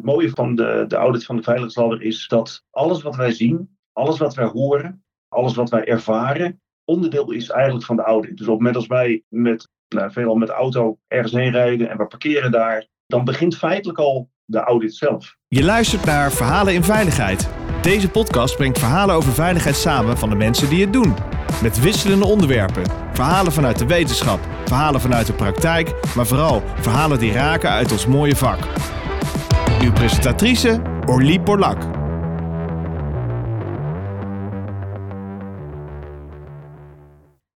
Het mooie van de, de audit van de veiligheidsladder is dat alles wat wij zien, alles wat wij horen, alles wat wij ervaren, onderdeel is eigenlijk van de audit. Dus op het moment als wij met, nou, veelal met auto ergens heen rijden en we parkeren daar, dan begint feitelijk al de audit zelf. Je luistert naar Verhalen in Veiligheid. Deze podcast brengt verhalen over veiligheid samen van de mensen die het doen. Met wisselende onderwerpen. Verhalen vanuit de wetenschap, verhalen vanuit de praktijk, maar vooral verhalen die raken uit ons mooie vak. Uw presentatrice Orlie Borlak.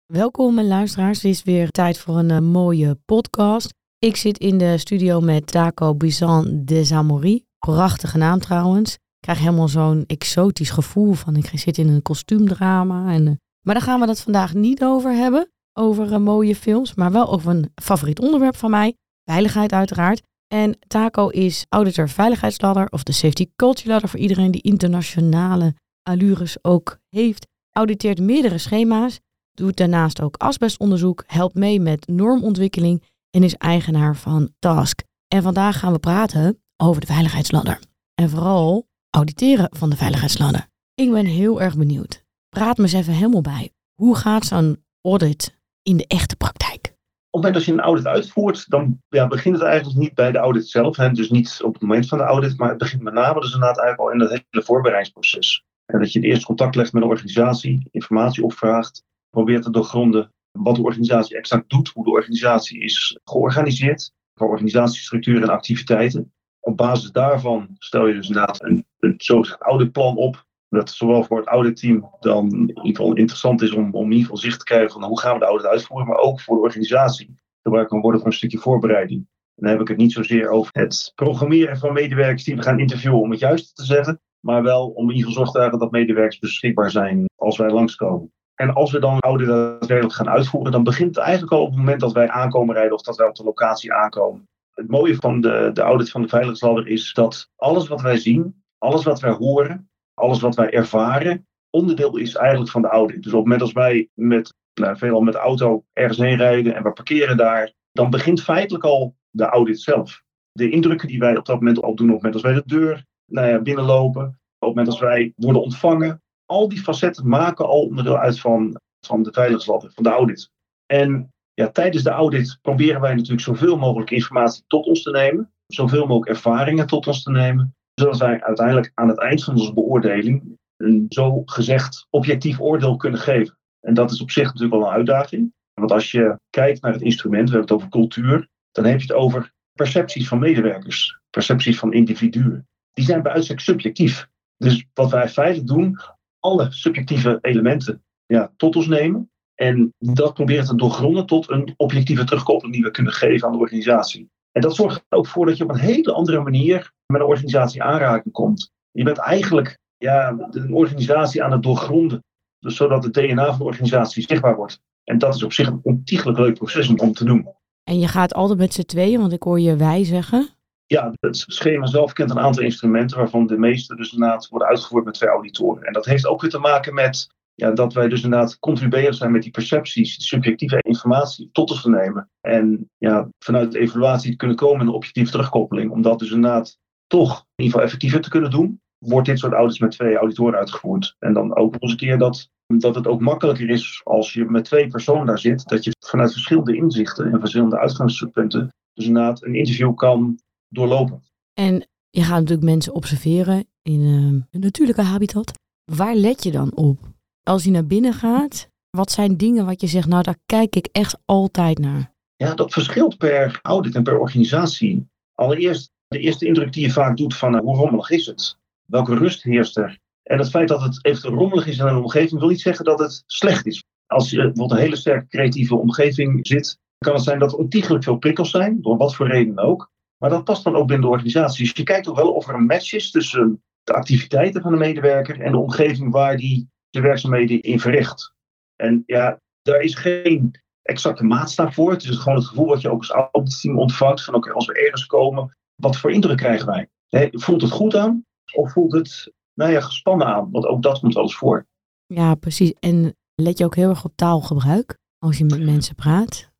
Welkom luisteraars, het is weer tijd voor een eh, mooie podcast. Ik zit in de studio met Taco Bizan des Amoris. Prachtige naam trouwens. Ik krijg helemaal zo'n exotisch gevoel van ik zit in een kostuumdrama. En, eh, maar daar gaan we het vandaag niet over hebben, over eh, mooie films, maar wel over een favoriet onderwerp van mij, veiligheid uiteraard. En Taco is auditor veiligheidsladder of de safety culture ladder voor iedereen die internationale allures ook heeft. Auditeert meerdere schema's, doet daarnaast ook asbestonderzoek, helpt mee met normontwikkeling en is eigenaar van Task. En vandaag gaan we praten over de veiligheidsladder. En vooral auditeren van de veiligheidsladder. Ik ben heel erg benieuwd. Praat me eens even helemaal bij. Hoe gaat zo'n audit in de echte praktijk? Op het moment dat je een audit uitvoert, dan ja, begint het eigenlijk niet bij de audit zelf. Hè. Dus niet op het moment van de audit, maar het begint met name dus inderdaad eigenlijk al in het hele voorbereidingsproces. Dat je eerst contact legt met de organisatie, informatie opvraagt, probeert te doorgronden wat de organisatie exact doet, hoe de organisatie is georganiseerd, qua organisatiestructuur en activiteiten. Op basis daarvan stel je dus inderdaad een, een zogezegd auditplan op. Dat zowel voor het auditteam dan in ieder geval interessant is om, om in ieder geval zicht te krijgen van hoe gaan we de audit uitvoeren, maar ook voor de organisatie. Gebruik kan worden voor een stukje voorbereiding. En dan heb ik het niet zozeer over het programmeren van medewerkers die we gaan interviewen om het juiste te zeggen, maar wel om in ieder geval zorg te dragen dat medewerkers beschikbaar zijn als wij langskomen. En als we dan audit daadwerkelijk gaan uitvoeren, dan begint het eigenlijk al op het moment dat wij aankomen rijden of dat wij op de locatie aankomen. Het mooie van de, de audit van de veiligheidsladder is dat alles wat wij zien, alles wat wij horen, alles wat wij ervaren, onderdeel is eigenlijk van de audit. Dus op het moment als wij met, nou, veelal met de auto ergens heen rijden en we parkeren daar, dan begint feitelijk al de audit zelf. De indrukken die wij op dat moment opdoen, op het moment als wij de deur nou ja, binnenlopen, op het moment als wij worden ontvangen, al die facetten maken al onderdeel uit van, van de veiligheidsladder, van de audit. En ja, tijdens de audit proberen wij natuurlijk zoveel mogelijk informatie tot ons te nemen, zoveel mogelijk ervaringen tot ons te nemen, zodat wij uiteindelijk aan het eind van onze beoordeling een zo gezegd objectief oordeel kunnen geven. En dat is op zich natuurlijk wel een uitdaging. Want als je kijkt naar het instrument, we hebben het over cultuur, dan heb je het over percepties van medewerkers, percepties van individuen. Die zijn bij uitstek subjectief. Dus wat wij feitelijk doen, alle subjectieve elementen ja, tot ons nemen. En dat proberen te doorgronden tot een objectieve terugkoppeling die we kunnen geven aan de organisatie. En dat zorgt er ook voor dat je op een hele andere manier met een organisatie aanraking komt. Je bent eigenlijk ja, een organisatie aan het doorgronden. Dus zodat het DNA van de organisatie zichtbaar wordt. En dat is op zich een ontiegelijk leuk proces om te doen. En je gaat altijd met z'n tweeën, want ik hoor je wij zeggen. Ja, het schema zelf kent een aantal instrumenten, waarvan de meeste dus inderdaad worden uitgevoerd met twee auditoren. En dat heeft ook weer te maken met ja, dat wij dus inderdaad contribueren zijn met die percepties, subjectieve informatie tot ons te nemen. En ja, vanuit de evaluatie kunnen komen in een objectieve terugkoppeling. Om dat dus inderdaad toch in ieder geval effectiever te kunnen doen, wordt dit soort audits met twee auditoren uitgevoerd. En dan ook nog eens een keer dat, dat het ook makkelijker is als je met twee personen daar zit, dat je vanuit verschillende inzichten en verschillende uitgangspunten dus inderdaad een interview kan doorlopen. En je gaat natuurlijk mensen observeren in een natuurlijke habitat. Waar let je dan op? Als je naar binnen gaat, wat zijn dingen wat je zegt, nou daar kijk ik echt altijd naar? Ja, dat verschilt per audit en per organisatie. Allereerst, de eerste indruk die je vaak doet van uh, hoe rommelig is het? Welke rust heerst er? En het feit dat het even rommelig is in een omgeving wil niet zeggen dat het slecht is. Als je bijvoorbeeld een hele sterke creatieve omgeving zit, kan het zijn dat er ontiegelijk veel prikkels zijn, door wat voor reden ook. Maar dat past dan ook binnen de organisatie. Dus je kijkt ook wel of er een match is tussen de activiteiten van de medewerker en de omgeving waar die de werkzaamheden in verricht. En ja, daar is geen exacte maatstaf voor. Het is gewoon het gevoel wat je ook als auditteam ontvangt. Van oké, als we ergens komen, wat voor indruk krijgen wij? voelt het goed aan? Of voelt het nou ja, gespannen aan? Want ook dat komt wel eens voor. Ja, precies. En let je ook heel erg op taalgebruik als je met mensen praat?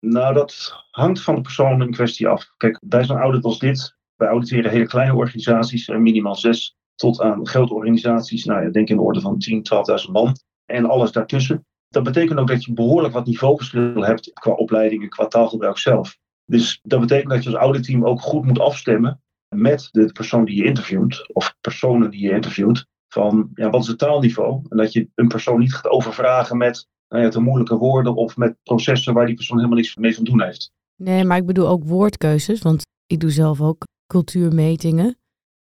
Nou, dat hangt van de persoon in kwestie af. Kijk, bij zo'n audit als dit Wij auditeren hele kleine organisaties, minimaal zes, tot aan grote organisaties. Nou ja, denk in de orde van 10, 12.000 man en alles daartussen. Dat betekent ook dat je behoorlijk wat niveauverschil hebt qua opleidingen, qua taalgebruik zelf. Dus dat betekent dat je als auditteam ook goed moet afstemmen met de persoon die je interviewt, of personen die je interviewt, van ja, wat is het taalniveau? En dat je een persoon niet gaat overvragen met nou ja, te moeilijke woorden of met processen waar die persoon helemaal niks mee van doen heeft. Nee, maar ik bedoel ook woordkeuzes, want ik doe zelf ook cultuurmetingen.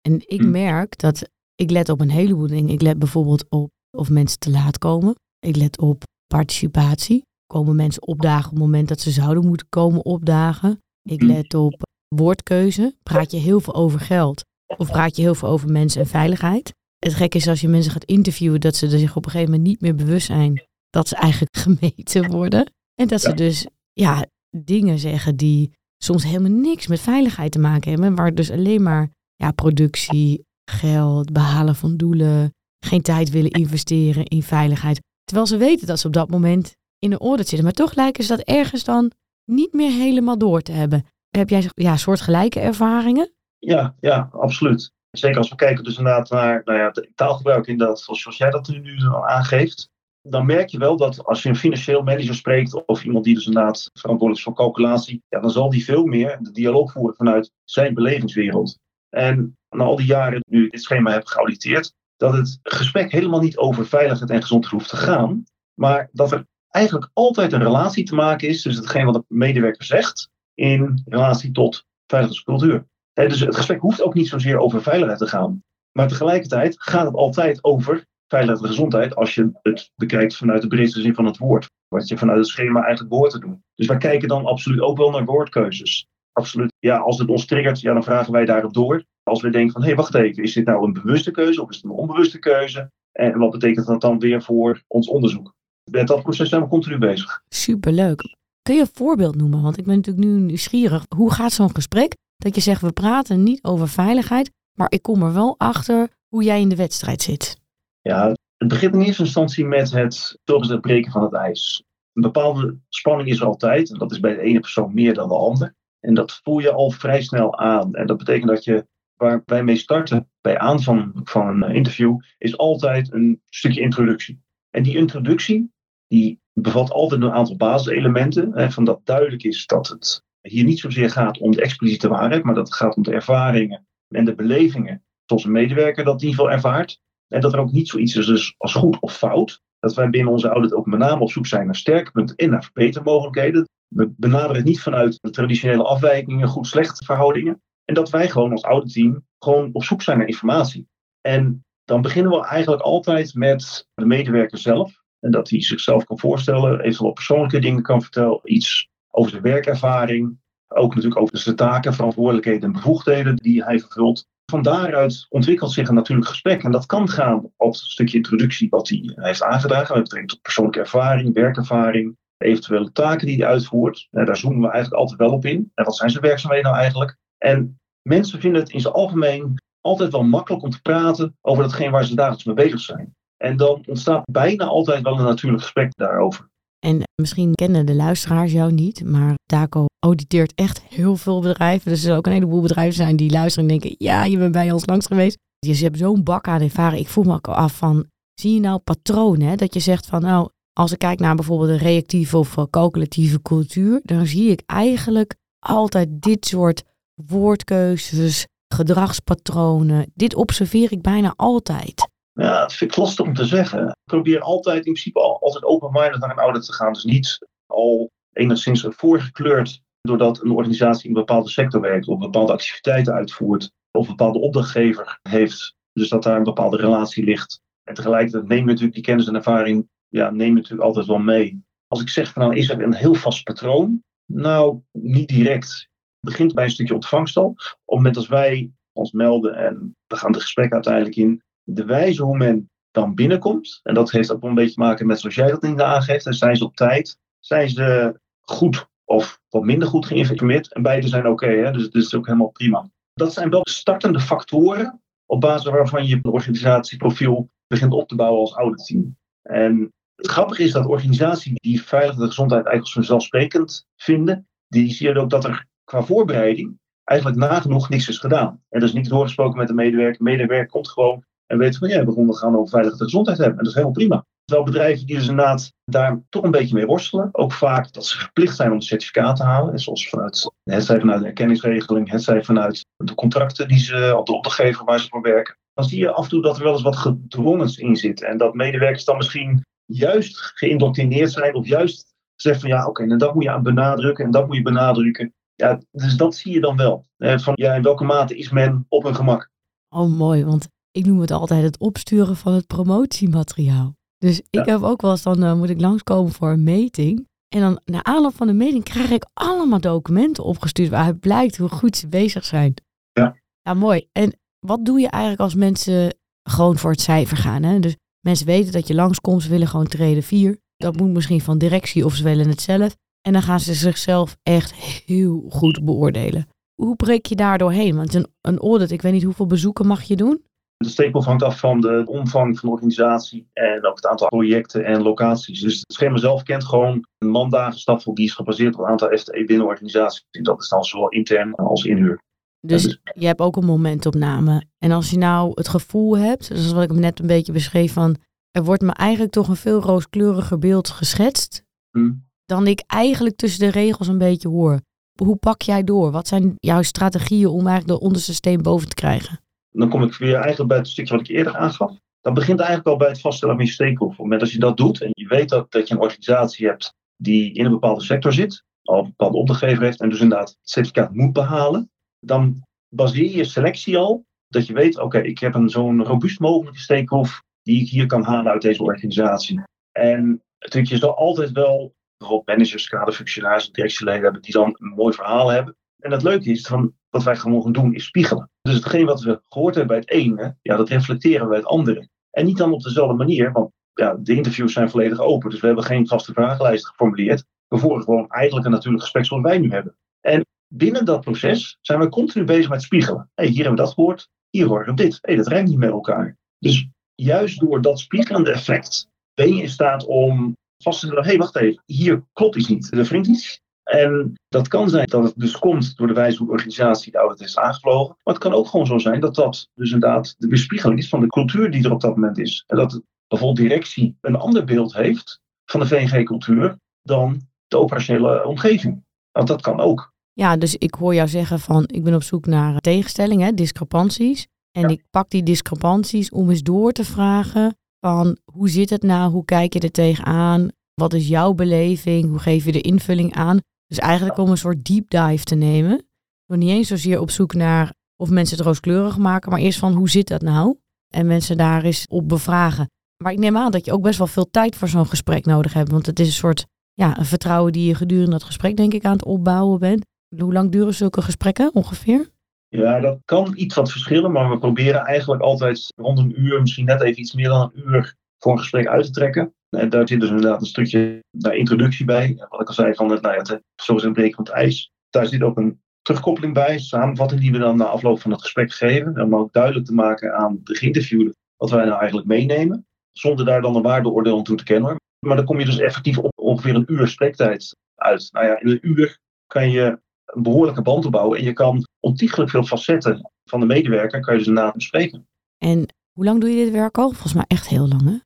En ik Hm. merk dat ik let op een heleboel dingen. Ik let bijvoorbeeld op of mensen te laat komen. Ik let op participatie. Komen mensen opdagen op het moment dat ze zouden moeten komen opdagen? Ik Hm. let op woordkeuze. Praat je heel veel over geld of praat je heel veel over mensen en veiligheid? Het gekke is als je mensen gaat interviewen dat ze er zich op een gegeven moment niet meer bewust zijn dat ze eigenlijk gemeten worden. En dat ze dus ja, dingen zeggen die soms helemaal niks met veiligheid te maken hebben. Waar dus alleen maar ja, productie, geld, behalen van doelen, geen tijd willen investeren in veiligheid. Terwijl ze weten dat ze op dat moment in de audit zitten. Maar toch lijken ze dat ergens dan niet meer helemaal door te hebben. Heb jij ja, soortgelijke ervaringen? Ja, ja, absoluut. Zeker als we kijken dus inderdaad naar nou ja, het taalgebruik inderdaad, zoals zoals jij dat nu aangeeft. Dan merk je wel dat als je een financieel manager spreekt of iemand die dus inderdaad verantwoordelijk is voor calculatie, ja, dan zal die veel meer de dialoog voeren vanuit zijn belevingswereld. En na al die jaren nu ik dit schema heb geauditeerd, dat het gesprek helemaal niet over veiligheid en gezondheid hoeft te gaan, maar dat er eigenlijk altijd een relatie te maken is tussen hetgeen wat de medewerker zegt in relatie tot veiligheidscultuur. Dus het gesprek hoeft ook niet zozeer over veiligheid te gaan. Maar tegelijkertijd gaat het altijd over veiligheid en gezondheid als je het bekijkt vanuit de breedste zin van het woord. Wat je vanuit het schema eigenlijk behoort te doen. Dus wij kijken dan absoluut ook wel naar woordkeuzes. Absoluut. Ja, als het ons triggert, ja, dan vragen wij daarop door. Als we denken van, hé, hey, wacht even, is dit nou een bewuste keuze of is het een onbewuste keuze? En wat betekent dat dan weer voor ons onderzoek? Met dat proces zijn we continu bezig. Superleuk. Kun je een voorbeeld noemen? Want ik ben natuurlijk nu nieuwsgierig. Hoe gaat zo'n gesprek? Dat je zegt, we praten niet over veiligheid, maar ik kom er wel achter hoe jij in de wedstrijd zit. Ja, het begint in eerste instantie met het zogezegd breken van het ijs. Een bepaalde spanning is er altijd, en dat is bij de ene persoon meer dan de ander. En dat voel je al vrij snel aan. En dat betekent dat je, waar wij mee starten bij aanvang van een eh, interview, is altijd een stukje introductie. En die introductie, die bevat altijd een aantal basiselementen. Hè, van dat duidelijk is dat het hier niet zozeer gaat om de expliciete waarheid, maar dat het gaat om de ervaringen en de belevingen zoals een medewerker dat in ieder ervaart. En dat er ook niet zoiets is dus als goed of fout. Dat wij binnen onze audit ook met name op zoek zijn naar sterkpunten en naar verbetermogelijkheden. We benaderen het niet vanuit de traditionele afwijkingen, goed-slecht verhoudingen. En dat wij gewoon als auditteam gewoon op zoek zijn naar informatie. En dan beginnen we eigenlijk altijd met de medewerker zelf. En dat hij zichzelf kan voorstellen, eventueel persoonlijke dingen kan vertellen. Iets over zijn werkervaring. Ook natuurlijk over zijn taken, verantwoordelijkheden en bevoegdheden die hij vervult. Van daaruit ontwikkelt zich een natuurlijk gesprek. En dat kan gaan op een stukje introductie wat hij heeft aangedragen. Met betrekking tot persoonlijke ervaring, werkervaring, eventuele taken die hij uitvoert. Daar zoomen we eigenlijk altijd wel op in. En wat zijn zijn werkzaamheden nou eigenlijk? En mensen vinden het in zijn algemeen altijd wel makkelijk om te praten over datgene waar ze dagelijks mee bezig zijn. En dan ontstaat bijna altijd wel een natuurlijk gesprek daarover. En misschien kennen de luisteraars jou niet, maar Daco auditeert echt heel veel bedrijven. Dus er zullen ook een heleboel bedrijven zijn die luisteren en denken, ja, je bent bij ons langs geweest. Je hebt zo'n bak aan ervaring. Ik voel me ook af van, zie je nou patronen? Dat je zegt van, nou, als ik kijk naar bijvoorbeeld een reactieve of calculatieve cultuur, dan zie ik eigenlijk altijd dit soort woordkeuzes, gedragspatronen. Dit observeer ik bijna altijd. Ja, dat vind ik lastig om te zeggen. Ik probeer altijd in principe al, altijd open-minded naar een audit te gaan. Dus niet al enigszins voorgekleurd doordat een organisatie in een bepaalde sector werkt of bepaalde activiteiten uitvoert of een bepaalde opdrachtgever heeft. Dus dat daar een bepaalde relatie ligt. En tegelijkertijd neem je natuurlijk die kennis en ervaring, ja, neem je natuurlijk altijd wel mee. Als ik zeg van nou is er een heel vast patroon, nou niet direct. Het begint bij een stukje ontvangst al. Op het moment als wij ons melden en we gaan het gesprek uiteindelijk in, de wijze hoe men dan binnenkomt, en dat heeft ook een beetje te maken met zoals jij dat in de aangeeft, en zijn ze op tijd, zijn ze goed of wat minder goed geïnformeerd. En beide zijn oké, hè? dus het is ook helemaal prima. Dat zijn wel startende factoren op basis waarvan je een organisatieprofiel begint op te bouwen als auditteam. En het grappige is dat organisaties die veiligheid en gezondheid eigenlijk vanzelfsprekend vinden, die zien ook dat er qua voorbereiding eigenlijk nagenoeg niks is gedaan. En is niet doorgesproken met de medewerker. De medewerker komt gewoon en weet van ja, we gaan over veiligheid en gezondheid hebben. En dat is helemaal prima. Terwijl bedrijven die dus inderdaad daar toch een beetje mee worstelen. Ook vaak dat ze verplicht zijn om certificaat te halen. En zoals vanuit, het zij vanuit de erkenningsregeling, het zij vanuit de contracten die ze, op de opdrachtgever waar ze voor werken. Dan zie je af en toe dat er wel eens wat gedwongens in zit. En dat medewerkers dan misschien juist geïndoctrineerd zijn. Of juist zeggen van ja, oké, en dat moet je aan benadrukken en dat moet je benadrukken. Ja, dus dat zie je dan wel. Van ja, in welke mate is men op hun gemak? Oh, mooi, want ik noem het altijd het opsturen van het promotiemateriaal. Dus ik heb ook wel eens, dan uh, moet ik langskomen voor een meting. En dan na aanloop van de meting krijg ik allemaal documenten opgestuurd waaruit blijkt hoe goed ze bezig zijn. Ja. Ja, mooi. En wat doe je eigenlijk als mensen gewoon voor het cijfer gaan? Hè? Dus mensen weten dat je langskomt, ze willen gewoon treden 4. Dat moet misschien van directie of ze willen het zelf. En dan gaan ze zichzelf echt heel goed beoordelen. Hoe breek je daar doorheen? Want een, een audit, ik weet niet hoeveel bezoeken mag je doen? De steekproef hangt af van de omvang van de organisatie en ook het aantal projecten en locaties. Dus het schema zelf kent gewoon een mandagenstafel die is gebaseerd op het aantal FTE binnen de organisatie. Dat is dan zowel intern als inhuur. Dus, dus je hebt ook een momentopname. En als je nou het gevoel hebt, zoals wat ik net een beetje beschreef van, er wordt me eigenlijk toch een veel rooskleuriger beeld geschetst, hmm. dan ik eigenlijk tussen de regels een beetje hoor. Hoe pak jij door? Wat zijn jouw strategieën om eigenlijk de onderste steen boven te krijgen? dan kom ik weer eigenlijk bij het stukje wat ik eerder aangaf. Dat begint eigenlijk al bij het vaststellen van je stakeholder. Op het moment dat je dat doet en je weet dat, dat je een organisatie hebt die in een bepaalde sector zit, al een bepaalde opdrachtgever heeft en dus inderdaad het certificaat moet behalen, dan baseer je selectie al dat je weet, oké, ik heb een zo'n robuust mogelijke stakeholder die ik hier kan halen uit deze organisatie. En natuurlijk, je zal altijd wel bijvoorbeeld managers, kaderfunctionarissen, directieleden hebben die dan een mooi verhaal hebben. En het leuke is, van, wat wij gewoon gaan doen, is spiegelen. Dus hetgeen wat we gehoord hebben bij het ene, ja, dat reflecteren we bij het andere. En niet dan op dezelfde manier, want ja, de interviews zijn volledig open. Dus we hebben geen vaste vragenlijst geformuleerd. We voeren gewoon eigenlijk een natuurlijk gesprek zoals wij nu hebben. En binnen dat proces zijn we continu bezig met spiegelen. hey, hier hebben we dat gehoord, hier horen we dit. hey, dat rijmt niet met elkaar. Dus juist door dat spiegelende effect ben je in staat om vast te stellen, hé, hey, wacht even, hier klopt iets niet. Er wringt iets. En dat kan zijn dat het dus komt door de wijze hoe de organisatie de audit is aangevlogen. Maar het kan ook gewoon zo zijn dat dat dus inderdaad de bespiegeling is van de cultuur die er op dat moment is. En dat bijvoorbeeld directie een ander beeld heeft van de VNG-cultuur dan de operationele omgeving. Want dat kan ook. Ja, dus ik hoor jou zeggen van ik ben op zoek naar tegenstellingen, discrepanties. En ik pak die discrepanties om eens door te vragen van hoe zit het nou, hoe kijk je er tegenaan, wat is jouw beleving, hoe geef je de invulling aan. Dus eigenlijk om een soort deep dive te nemen. Door niet eens zozeer op zoek naar of mensen het rooskleurig maken, maar eerst van hoe zit dat nou? En mensen daar eens op bevragen. Maar ik neem aan dat je ook best wel veel tijd voor zo'n gesprek nodig hebt. Want het is een soort ja, een vertrouwen die je gedurende dat gesprek denk ik aan het opbouwen bent. Hoe lang duren zulke gesprekken ongeveer? Ja, dat kan iets wat verschillen, maar we proberen eigenlijk altijd rond een uur, misschien net even iets meer dan een uur voor een gesprek uit te trekken. En daar zit dus inderdaad een stukje naar introductie bij. Wat ik al zei, van het, nou ja, het, zoals een breken van het ijs. Daar zit ook een terugkoppeling bij, samenvatting die we dan na afloop van het gesprek geven. Om ook duidelijk te maken aan de geïnterviewde wat wij nou eigenlijk meenemen. Zonder daar dan een waardeoordeel aan toe te kennen. Maar dan kom je dus effectief op ongeveer een uur spreektijd uit. Nou ja, in een uur kan je een behoorlijke band opbouwen. En je kan ontiegelijk veel facetten van de medewerker kan je dus inderdaad bespreken. En hoe lang doe je dit werk al? Volgens mij echt heel lang, hè?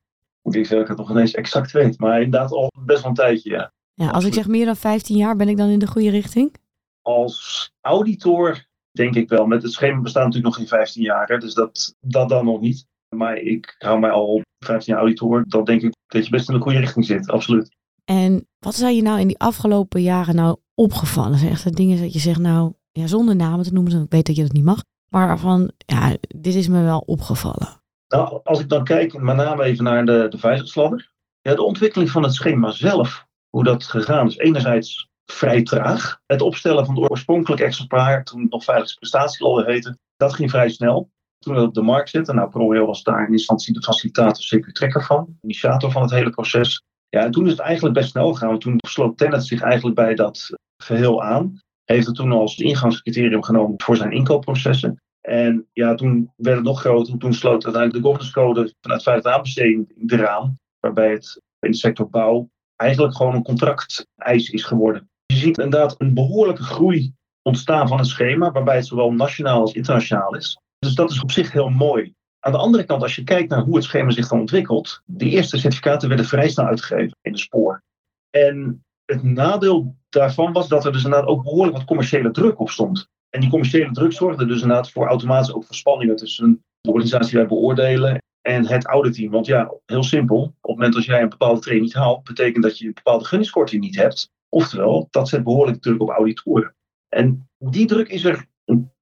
Moet ik zeggen dat ik het nog ineens exact weet. Maar inderdaad al best wel een tijdje, ja. Ja, als ik zeg meer dan 15 jaar, ben ik dan in de goede richting? Als auditor denk ik wel. Met het schema bestaat natuurlijk nog geen 15 jaar, hè, dus dat, dat dan nog niet. Maar ik hou mij al 15 jaar auditor. Dan denk ik dat je best in de goede richting zit, absoluut. En wat zijn je nou in die afgelopen jaren nou opgevallen? Zijn echt de dingen dat je zegt, nou, ja, zonder namen te noemen, ik weet dat je dat niet mag. Maar van, ja, dit is me wel opgevallen. Nou, als ik dan kijk, met name even naar de, de. Ja, de ontwikkeling van het schema zelf, hoe dat gegaan is. Enerzijds vrij traag. Het opstellen van het oorspronkelijke exemplaar, toen het nog veiligheidsprestatieladder heette, dat ging vrij snel. Toen we op de markt zitten, nou ProRail was daar in instantie de facilitator, CQ trekker van, initiator van het hele proces. Ja, en toen is het eigenlijk best snel gegaan. Toen sloot Tenet zich eigenlijk bij dat geheel aan. Heeft het toen als ingangscriterium genomen voor zijn inkoopprocessen. En ja, toen werd het nog groter. Toen sloot uiteindelijk de governance code vanuit veilige aanbesteding eraan. Waarbij het in de sector bouw eigenlijk gewoon een contracteis is geworden. Je ziet inderdaad een behoorlijke groei ontstaan van een schema waarbij het zowel nationaal als internationaal is. Dus dat is op zich heel mooi. Aan de andere kant, als je kijkt naar hoe het schema zich dan ontwikkelt, de eerste certificaten werden vrij snel uitgegeven in de spoor. En het nadeel daarvan was dat er dus inderdaad ook behoorlijk wat commerciële druk op stond. En die commerciële druk zorgde dus inderdaad voor automatisch ook verspanningen tussen de organisatie die wij beoordelen en het auditteam. Want ja, heel simpel, op het moment dat jij een bepaalde training niet haalt, betekent dat je een bepaalde gunningskorting niet hebt. Oftewel, dat zet behoorlijk druk op auditoren. En die druk is er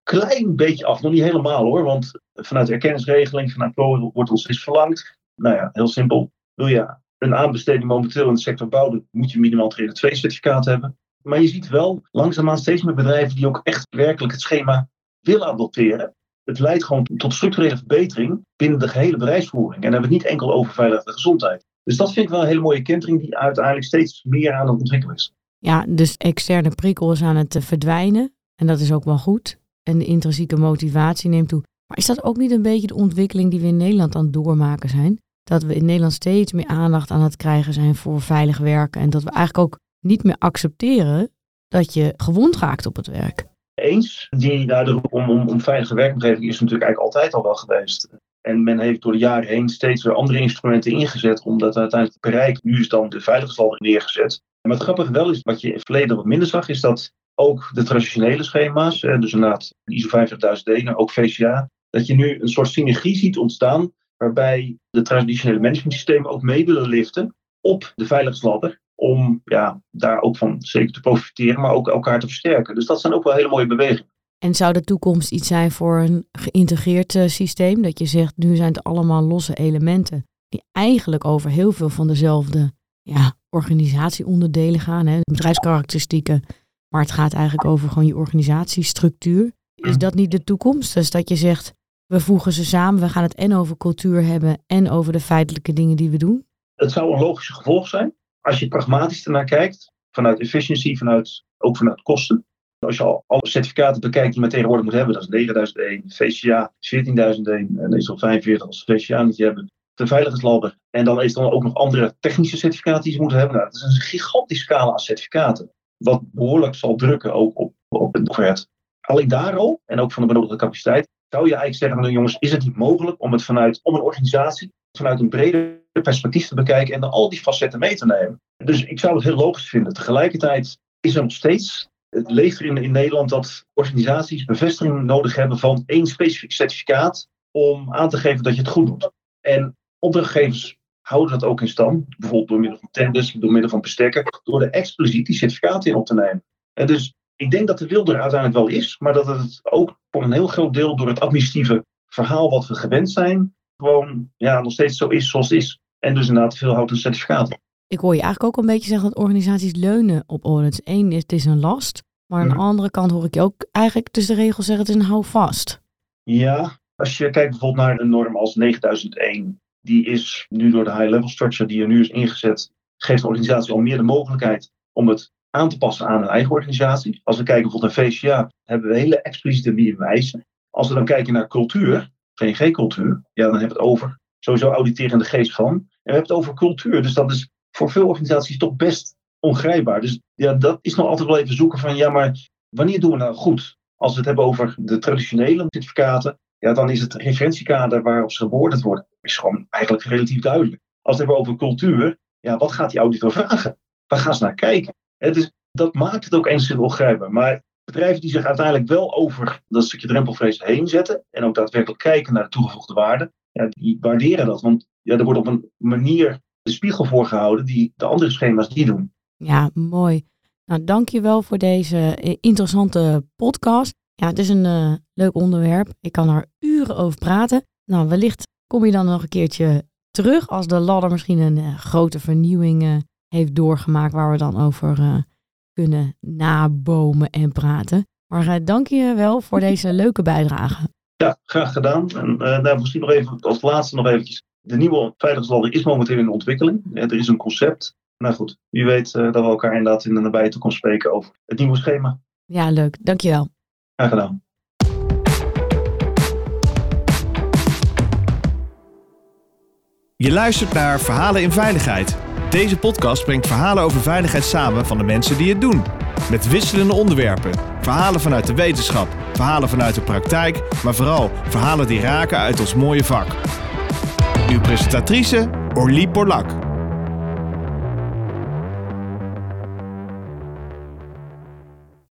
klein beetje af, nog niet helemaal hoor, want vanuit de erkenningsregeling, vanuit PRO wordt ons steeds verlangd. Nou ja, heel simpel. Wil je een aanbesteding momenteel in de sector bouwen, moet je minimaal 2 certificaat hebben. Maar je ziet wel langzaamaan steeds meer bedrijven die ook echt werkelijk het schema willen adopteren. Het leidt gewoon tot structurele verbetering binnen de gehele bedrijfsvoering. En dan hebben we het niet enkel over veiligheid en gezondheid. Dus dat vind ik wel een hele mooie kentering die uiteindelijk steeds meer aan het ontwikkelen is. Ja, dus externe prikkels aan het verdwijnen. En dat is ook wel goed. En de intrinsieke motivatie neemt toe. Maar is dat ook niet een beetje de ontwikkeling die we in Nederland aan het doormaken zijn? Dat we in Nederland steeds meer aandacht aan het krijgen zijn voor veilig werken. En dat we eigenlijk ook niet meer accepteren dat je gewond raakt op het werk. Eens, die daar de roep om, om, om veilige werkomgeving is natuurlijk eigenlijk altijd al wel geweest. En men heeft door de jaren heen steeds weer andere instrumenten ingezet om dat uiteindelijk te. Nu is dan de veiligheidsladder neergezet. En wat grappig wel is, wat je in het verleden wat minder zag, is dat ook de traditionele schema's, dus inderdaad ISO 50001 en ook VCA, dat je nu een soort synergie ziet ontstaan waarbij de traditionele managementsystemen ook mee willen liften op de veiligheidsladder om ja, daar ook van zeker te profiteren, maar ook elkaar te versterken. Dus dat zijn ook wel hele mooie bewegingen. En zou de toekomst iets zijn voor een geïntegreerd uh, systeem? Dat je zegt, nu zijn het allemaal losse elementen die eigenlijk over heel veel van dezelfde ja, organisatieonderdelen gaan, hè, bedrijfskarakteristieken. Maar het gaat eigenlijk over gewoon je organisatiestructuur. Is dat niet de toekomst? Dus dat je zegt, we voegen ze samen, we gaan het en over cultuur hebben en over de feitelijke dingen die we doen? Het zou een logische gevolg zijn. Als je pragmatisch ernaar kijkt, vanuit efficiency, vanuit, ook vanuit kosten. Als je al alle certificaten bekijkt die men tegenwoordig moet hebben, dat is 9001, VCA 14001 en ISO 45 als VCA niet hebben, de veiligheidslabber. En dan is er dan ook nog andere technische certificaten die ze moeten hebben. Nou, dat is een gigantische scala aan certificaten. Wat behoorlijk zal drukken ook op, op het overhead. Alleen daar al, en ook van de benodigde capaciteit, zou je eigenlijk zeggen, nou jongens, is het niet mogelijk om het vanuit, om een organisatie, vanuit een breder perspectief te bekijken en dan al die facetten mee te nemen. Dus ik zou het heel logisch vinden. Tegelijkertijd is er nog steeds het leeft in, in Nederland dat organisaties bevestiging nodig hebben van één specifiek certificaat om aan te geven dat je het goed doet. En opdrachtgevers houden dat ook in stand, bijvoorbeeld door middel van tenders, door middel van bestekken, door er expliciet die certificaten in op te nemen. En dus ik denk dat de wil er uiteindelijk wel is, maar dat het ook voor een heel groot deel door het administratieve verhaal wat we gewend zijn, gewoon ja, nog steeds zo is zoals het is. En dus inderdaad veel houdt een certificaat. Ik hoor je eigenlijk ook een beetje zeggen dat organisaties leunen op audits. Eén, het is een last. Maar aan de andere kant hoor ik je ook eigenlijk tussen de regels zeggen, het is een houvast. Ja, als je kijkt bijvoorbeeld naar een norm als 9001, die is nu door de high-level structure die er nu is ingezet, geeft de organisatie al meer de mogelijkheid om het aan te passen aan een eigen organisatie. Als we kijken bijvoorbeeld naar VCA, hebben we hele expliciete minimumwijzen. Als we dan kijken naar cultuur, VNG-cultuur, ja, dan hebben we het over sowieso auditerende geest van. En we hebben het over cultuur, dus dat is voor veel organisaties toch best ongrijpbaar. Dus ja, dat is nog altijd wel even zoeken van, ja, maar wanneer doen we nou goed? Als we het hebben over de traditionele certificaten, ja, dan is het referentiekader waarop ze gebeoordeeld worden, is gewoon eigenlijk relatief duidelijk. Als het hebben over cultuur, ja, wat gaat die auditor vragen? Waar gaan ze naar kijken? Het is, dat maakt het ook enigszins ongrijpbaar. Maar bedrijven die zich uiteindelijk wel over dat stukje drempelvrees heen zetten en ook daadwerkelijk kijken naar de toegevoegde waarde, ja, die waarderen dat. Want ja, er wordt op een manier de spiegel voorgehouden die de andere schema's niet doen. Ja, mooi. Nou, dankjewel voor deze eh, interessante podcast. Ja, het is een uh, leuk onderwerp. Ik kan er uren over praten. Nou, wellicht kom je dan nog een keertje terug als de ladder misschien een uh, grote vernieuwing uh, heeft doorgemaakt waar we dan over kunnen nabomen en praten. Maar dank je wel voor deze leuke bijdrage. Ja, graag gedaan. En daar misschien nog even als laatste nog eventjes. De nieuwe veiligheidsladder is momenteel in ontwikkeling. er is een concept. Nou goed, wie weet dat we elkaar inderdaad in de nabije toekomst spreken over het nieuwe schema. Ja, leuk. Dankjewel. Graag gedaan. Je luistert naar Verhalen in Veiligheid. Deze podcast brengt verhalen over veiligheid samen van de mensen die het doen. Met wisselende onderwerpen Verhalen vanuit de wetenschap, verhalen vanuit de praktijk, maar vooral verhalen die raken uit ons mooie vak. Uw presentatrice Orlie Borlak.